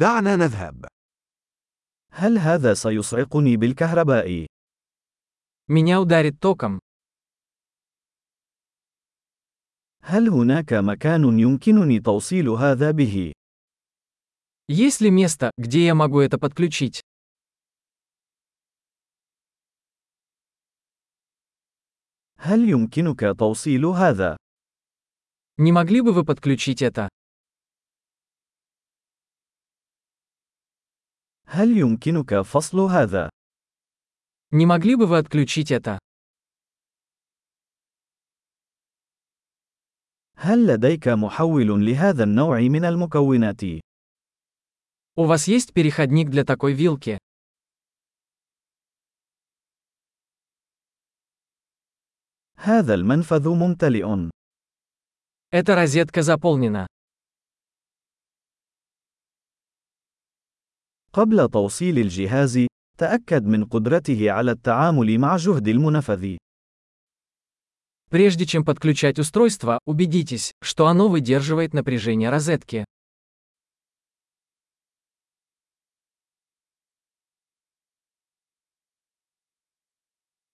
دعنا نذهب. هل هذا سيصعقني بالكهرباء؟ Меня ударит током. هل هناك مكان يمكنني توصيل هذا به؟ Есть ли место, где я могу это подключить? هل يمكنك توصيل هذا؟ Не могли бы вы подключить это? هل يمكنك فصل هذا؟ Не могли бы вы отключить это? هل لديك محول لهذا النوع من المكونات؟ У вас есть переходник для такой вилки? هذا المنفذ ممتلئ. Эта розетка заполнена. قبل توصيل الجهاز، تأكد من قدرته على التعامل مع جهد المنفذ. Прежде чем подключать устройство, убедитесь, что оно выдерживает напряжение розетки.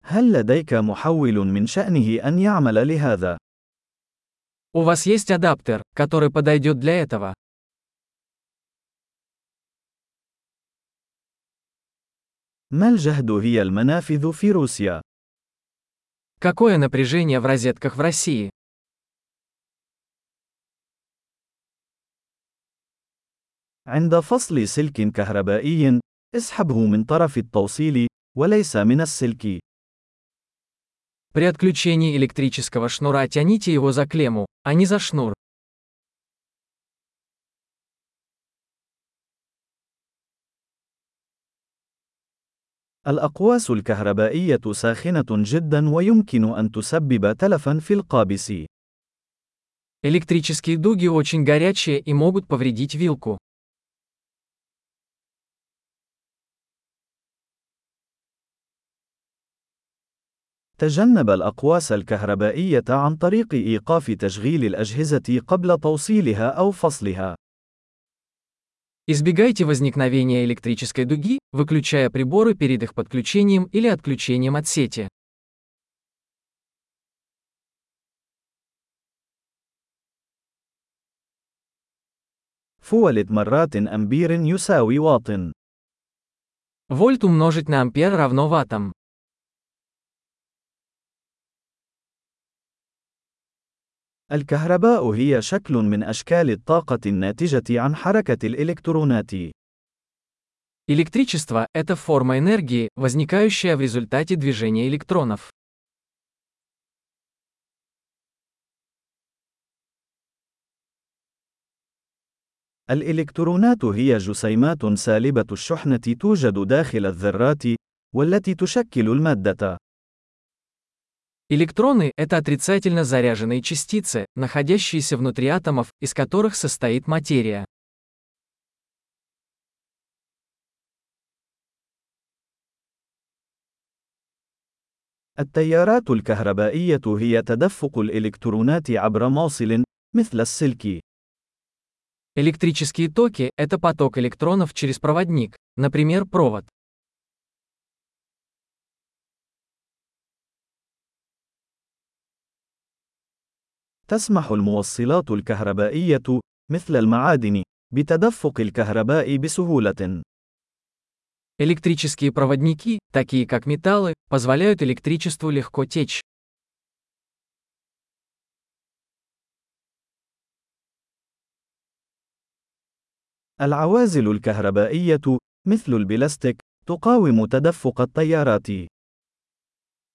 هل لديك محول من شأنه أن يعمل لهذا؟ У вас есть адаптер, который подойдет для этого. ما الجهد هي المنافذ في روسيا؟ Какое напряжение в розетках в России? عند فصل سلك كهربائي، اسحبه من طرف التوصيل، وليس من السلك. При отключении электрического шнура тяните его за клемму, а не за шнур. الأقواس الكهربائية ساخنة جدا ويمكن أن تسبب تلفا في القابس. Электрические дуги очень горячие и могут повредить вилку. تجنب الأقواس الكهربائية عن طريق إيقاف تشغيل الأجهزة قبل توصيلها أو فصلها. Избегайте возникновения электрической дуги, выключая приборы перед их подключением или отключением от сети. فولت مرات أمبير يساوي واط. Вольт умножить на ампер равно ваттам. الكهرباء هي شكل من أشكال الطاقة الناتجة عن حركة الإلكترونات. Электричество – это форма энергии, возникающая в результате движения электронов. الإلكترونات هي جسيمات سالبة الشحنة توجد داخل الذرات، والتي تشكل المادة. Электроны – это отрицательно заряженные частицы, находящиеся внутри атомов, из которых состоит материя. التيارات الكهربائية هي تدفق الإلكترونات عبر موصل، مثل السلك. Электрические токи – это поток электронов через проводник, например, провод. تسمح الموصلات الكهربائية، مثل المعادن، بتدفق الكهرباء بسهولة. Электрические проводники, такие как металлы, позволяют электричеству легко течь. العوازل الكهربائية، مثل البلاستيك، تقاوم تدفق التيارات.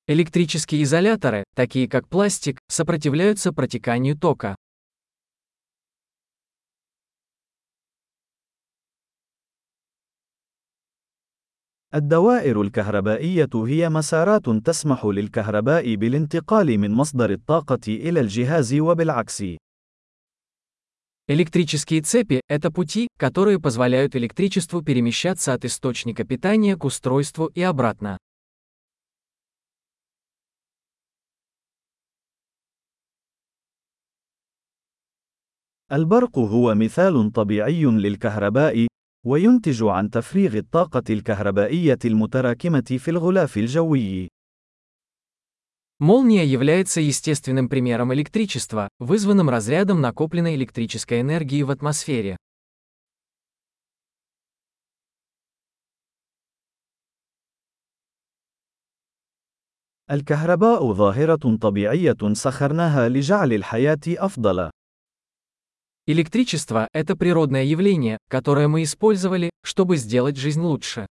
Электрические изоляторы, такие как пластик, сопротивляются протеканию тока. الدوائر الكهربائية هي مسارات تسمح للكهرباء بالانتقال من مصدر الطاقة إلى الجهاز وبالعكس. Электрические цепи – это пути, которые позволяют электричеству перемещаться от источника питания к устройству и обратно. البرق هو مثال طبيعي للكهرباء، وينتج عن تفريغ الطاقة الكهربائية المتراكمة في الغلاف الجوي. Молния является естественным примером электричества, вызванным разрядом накопленной электрической энергии в атмосфере. الكهرباء ظاهرة طبيعية سخرناها لجعل الحياة أفضل. Электричество – это природное явление, которое мы использовали, чтобы сделать жизнь лучше.